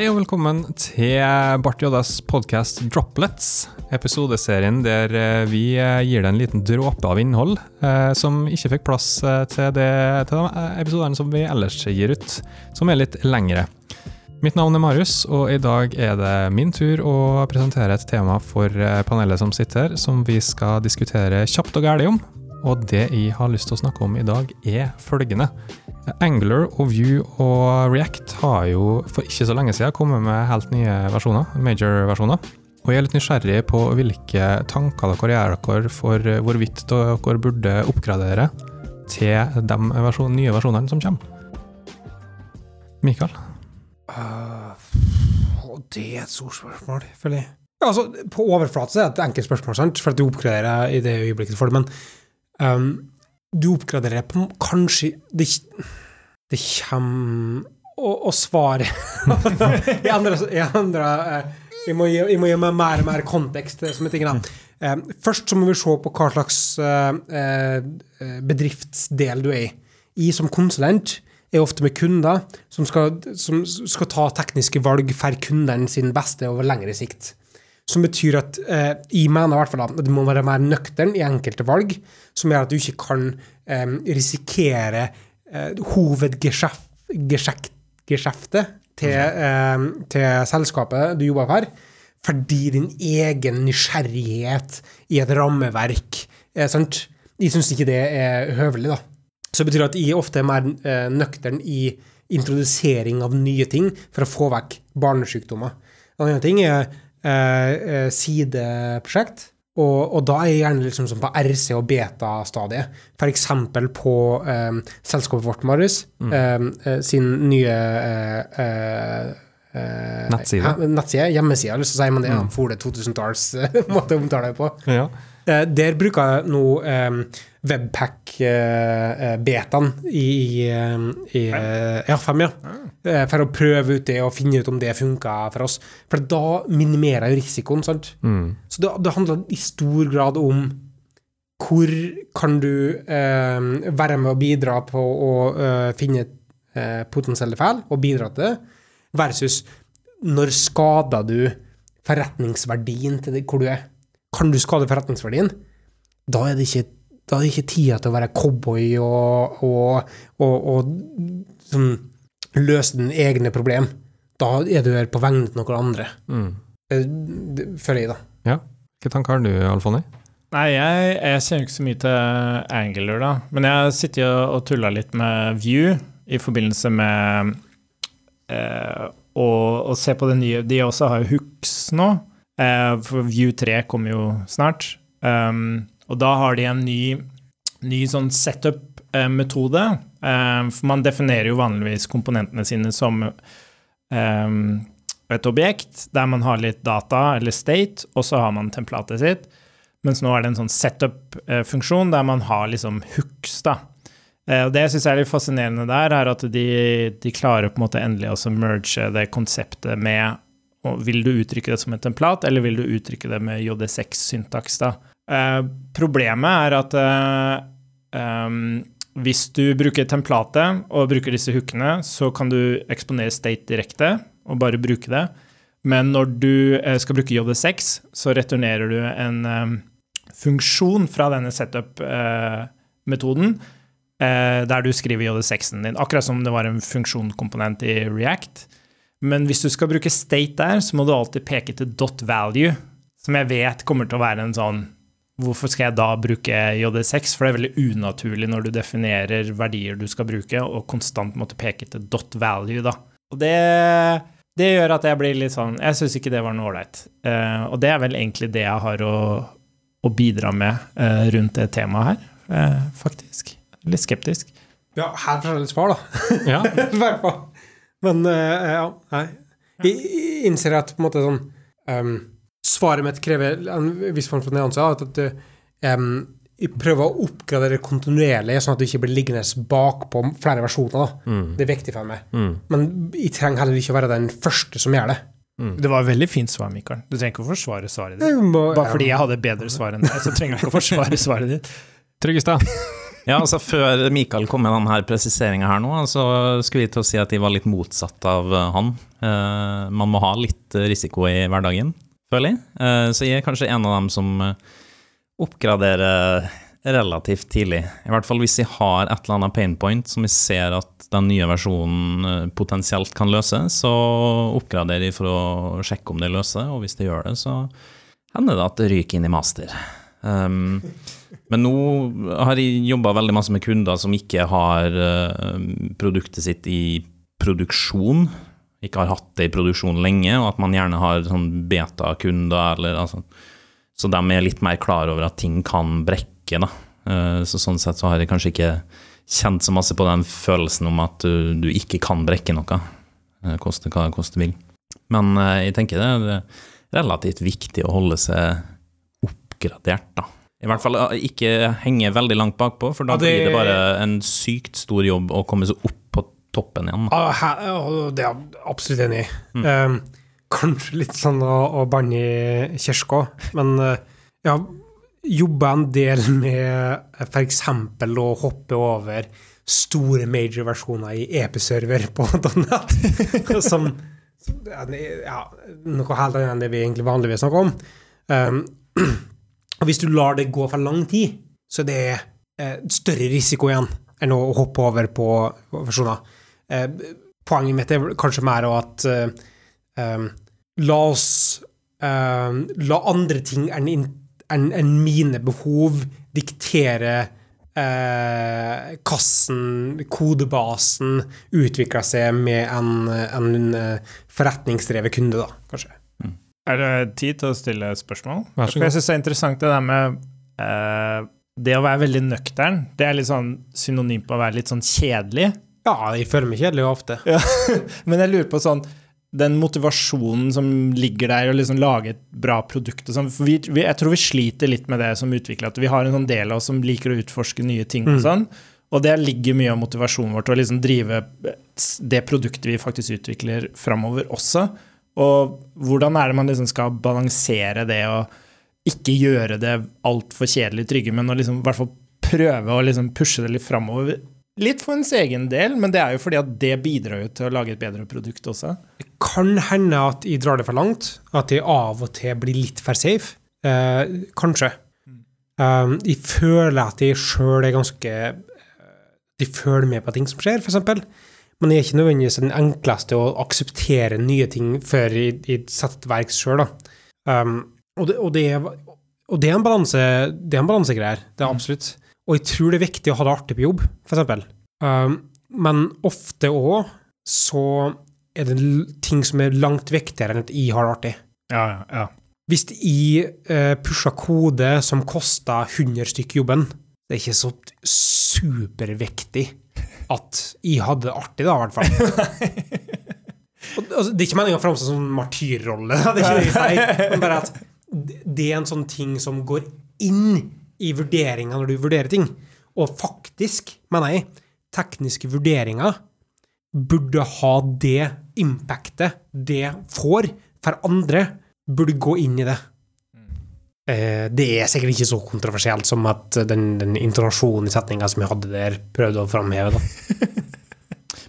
Hei og velkommen til Bart Joddas podkast Droplets. Episodeserien der eh, vi eh, gir deg en liten dråpe av innhold eh, som ikke fikk plass eh, til, det, til de episodene som vi ellers gir ut, som er litt lengre. Mitt navn er Marius, og i dag er det min tur å presentere et tema for panelet som sitter som vi skal diskutere kjapt og gærlig om. Og det jeg har lyst til å snakke om i dag, er følgende. Angler og View og React har jo for ikke så lenge siden kommet med helt nye versjoner, major-versjoner. Og jeg er litt nysgjerrig på hvilke tanker dere gjør dere for hvorvidt dere burde oppgradere til de versjon, nye versjonene som kommer. Mikael? Uh, det er et stort spørsmål, føler jeg. Altså, på overflate er det et enkelt spørsmål, sant? for at du oppgraderer i det øyeblikket får det, men um, du oppgraderer på kanskje Det, det kommer Og, og svaret Jeg endrer, jeg, jeg, må gi, jeg må gi meg mer og mer kontekst som er tingene. Um, først så må vi se på hva slags uh, uh, bedriftsdel du er i. I som konsulent er ofte med kunder som skal, som skal ta tekniske valg for kundene sin beste over lengre sikt. Som betyr at eh, jeg mener i hvert fall at du må være mer nøktern i enkelte valg, som gjør at du ikke kan eh, risikere eh, hovedgeskjeftet til, eh, til, selskapet du jobber for, fordi din egen nysgjerrighet i et rammeverk er sant? Jeg syns ikke det er høvelig, da. Så det betyr at jeg ofte er mer eh, nøktern i introdusering av nye ting for å få vekk barnesykdommer. En annen ting er eh, sideprosjekt. Og, og, da er jeg gjerne liksom sånn på RC- og beta-stadiet. F.eks. på eh, selskapet vårt, Marius, mm. eh, sin nye eh, nettside. nettside. Hjemmeside, eller så sier man det. Mm. For det 2000-talls måte å omtale det på. Ja. Der bruker jeg nå Webpack-betaen i, i, i ja, fem, ja. For å prøve ut det og finne ut om det funker for oss. For da minimerer jeg risikoen, sant. Mm. Så det, det, handler i stor grad om hvor kan du eh, være med og bidra på å eh, finne eh, potensielle feil og bidra til det, versus når skader du forretningsverdien til det, hvor du er. Kan du skade forretningsverdien? Da er det ikke da er det ikke tida til å være cowboy og, og, og, og sånn, løse dine egne problem. Da er du her på vegne til noen andre. Mm. Føler jeg, da. Ja. Hvilke tanker har du, Alfonny? Nei, jeg, jeg kjenner ikke så mye til Angular, da. Men jeg har sittet og, og tulla litt med View i forbindelse med eh, å, å, se på det nye De også har jo hooks nå. Eh, for View 3 kommer jo snart. Um, og da har de en ny, ny sånn setup-metode. Um, for man definerer jo vanligvis komponentene sine som um, et objekt der man har litt data eller state, og så har man templatet sitt. Mens nå er det en sånn setup-funksjon der man har liksom hooks, da. Eh, og det jeg syns er litt fascinerende der, er at de, de klarer på en måte endelig å merge det konseptet med Vil du uttrykke det som et templat, eller vil du uttrykke det med JD6-syntaks? da? Eh, problemet er at eh, um, hvis du bruker templatet og bruker disse hookene, så kan du eksponere state direkte og bare bruke det. Men når du eh, skal bruke JD6, så returnerer du en um, funksjon fra denne setup-metoden der du skriver JD6-en din, akkurat som det var en funksjonskomponent i React. Men hvis du skal bruke state der, så må du alltid peke til dot value, som jeg vet kommer til å være en sånn Hvorfor skal jeg da bruke JD6? For det er veldig unaturlig når du definerer verdier du skal bruke, og konstant måtte peke til dot value, da. Og det, det gjør at jeg blir litt sånn Jeg syns ikke det var noe ålreit. Uh, og det er vel egentlig det jeg har å, å bidra med uh, rundt det temaet her, uh, faktisk. Litt skeptisk. Ja, her får jeg litt svar, da. Ja. I hvert fall. Men ja, nei. Jeg innser at på en måte sånn um, Svaret mitt krever en viss form for nyanse. At, at um, prøver å oppgradere kontinuerlig, sånn at du ikke blir liggende bakpå flere versjoner. Mm. Det er viktig for meg. Mm. Men jeg trenger heller ikke å være den første som gjør det. Mm. Det var et veldig fint svar, Mikael. Du trenger ikke å forsvare svaret ditt. Må, Bare fordi jeg hadde bedre svar enn deg, så trenger jeg ikke å forsvare svaret ditt. Tryggestad? Ja, altså Før Mikael kom med denne presiseringa her nå, så skulle vi til å si at de var litt motsatt av eh, han. Eh, man må ha litt risiko i hverdagen, føler jeg. Eh, så jeg er kanskje en av dem som oppgraderer relativt tidlig. I hvert fall hvis jeg har et eller annet pain point som jeg ser at den nye versjonen potensielt kan løse, så oppgraderer jeg for å sjekke om det løser, og hvis det gjør det, så hender det at det ryker inn i master. Um, men nå har jeg jobba veldig masse med kunder som ikke har uh, produktet sitt i produksjon, ikke har hatt det i produksjon lenge, og at man gjerne har sånn beta-kunder, altså Så de er litt mer klar over at ting kan brekke, da. Uh, så sånn sett så har jeg kanskje ikke kjent så masse på den følelsen om at du, du ikke kan brekke noe, uh, koste hva det koste vil. Men jeg tenker det, er relativt viktig å holde seg oppgradert, da. I hvert fall eh, ikke henge veldig langt bakpå, for da Ja, det- blir det bare en sykt stor jobb å komme seg opp på toppen igjen. Ah, her- ja, Det er jeg absolutt enig i. Um, kanskje litt sånn å, å banne i kirka, men uh, jeg har jobba en del med f.eks. å hoppe over store major-versjoner i EP-server på som som- ja, noe helt annet enn det vi egentlig vanligvis snakker om. Um, og hvis du lar det gå for lang tid, så det er det større risiko igjen enn å hoppe over på versjoner. Eh, poenget mitt er kanskje mer at eh, La oss eh, La andre ting enn in- enn enn mine behov diktere eh, kassen, kodebasen, utvikle seg med en, en eh, forretningsdrevet kunde, da, kanskje. Er det tid til å stille spørsmål? Vær så For jeg syns det er interessant det der med uh, det å være veldig nøktern. Det er litt sånn synonym på å være litt sånn kjedelig. Ja, jeg føler meg kjedelig ofte. Men jeg lurer på sånn den motivasjonen som ligger der, å liksom lage et bra produkt og sånn. Vi, vi, jeg tror vi sliter litt med det som utvikler, at vi har en sånn del av oss som liker å utforske nye ting og Mm. sånn. Og det ligger mye av motivasjonen vår til å liksom drive det produktet vi faktisk utvikler, framover også. Og hvordan er det man liksom skal balansere det og ikke gjøre det altfor kjedelig trygge, men å liksom i hvert fall prøve å liksom pushe det litt framover. Litt for ens egen del, men det er jo fordi at det bidrar jo til å lage et bedre produkt også. Det kan hende at jeg drar det for langt, at jeg av og til blir litt for safe. Eh, kanskje. Um, jeg føler at jeg sjøl er ganske De følger med på ting som skjer, f.eks. Men jeg er ikke nødvendigvis den enkleste å akseptere nye ting før jeg, setter til verks sjøl. Um, og, det, er, en balansegreie Det er. Det er absolutt. Og jeg tror det er viktig å ha det artig på jobb, f.eks. Um, men ofte òg så er det ting som er langt viktigere enn at jeg har det artig. Ja, ja, ja. Hvis jeg uh, pusher kode som koster 100 stykk jobben, det er ikke så superviktig at jeg hadde det artig, da, i hvert fall. Altså, det er ikke meningen å framstå som martyrrolle, det er ikke det sier, men bare at det det er en sånn ting som går inn i vurderinga når du vurderer ting. Og faktisk, mener jeg, tekniske vurderinger burde ha det impactet det får for andre, burde gå inn i det. Eh, Det er sikkert ikke så kontroversielt som at den, den intonasjonen i setninga som jeg hadde der, prøvde å framheve. da.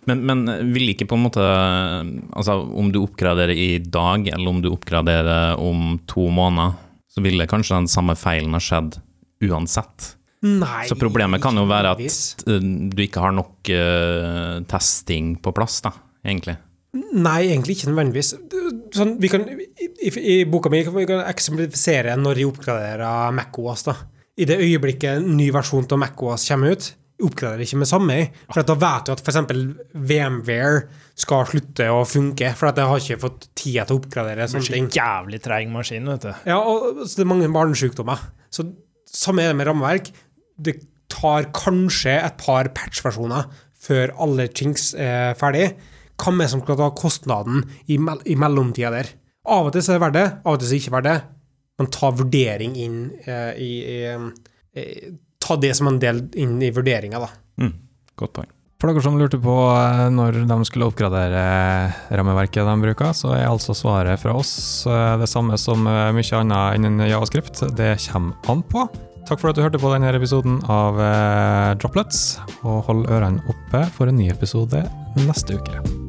Men, men vil ikke på en måte Altså, om du oppgraderer i dag, eller om du oppgraderer om to måneder, så ville kanskje den samme feilen ha skjedd uansett. Nei, Så problemet kan jo være at eh, du ikke har nok uh, testing på plass, da, egentlig. Nei, egentlig ikke nødvendigvis. Sånn, vi kan, i, i, boka mi kan vi eksemplifisere når jeg oppgraderer MacOS. da. I det øyeblikket en ny versjon av MacOS kommer ut, oppgraderer ikke med samme. For at da vet du at f.eks. VMware skal slutte å funke, for at jeg har ikke fått tida til å oppgradere Det er en jævlig treig maskin, vet du. Ja, og så det er mange barnesykdommer. Så samme er det med rammeverk. Det tar kanskje et par patch-versjoner før alle chinks er ferdig. Hvem er som skal ta kostnaden i, mell mellomtida der? Av og til så er det verdt det, av og til så er det ikke verdt det. Man tar vurdering inn eh, i, i, i Ta det som en del inn i vurderinga, da. Mm, godt poeng. For dere som lurte på eh, når de skulle oppgradere rammeverket de bruker, så er altså svaret fra oss eh, det samme som eh, mye annet innen javascript. Det kommer an på. Takk for at du hørte på denne episoden av eh, Droplets, og hold ørene oppe for en ny episode neste uke.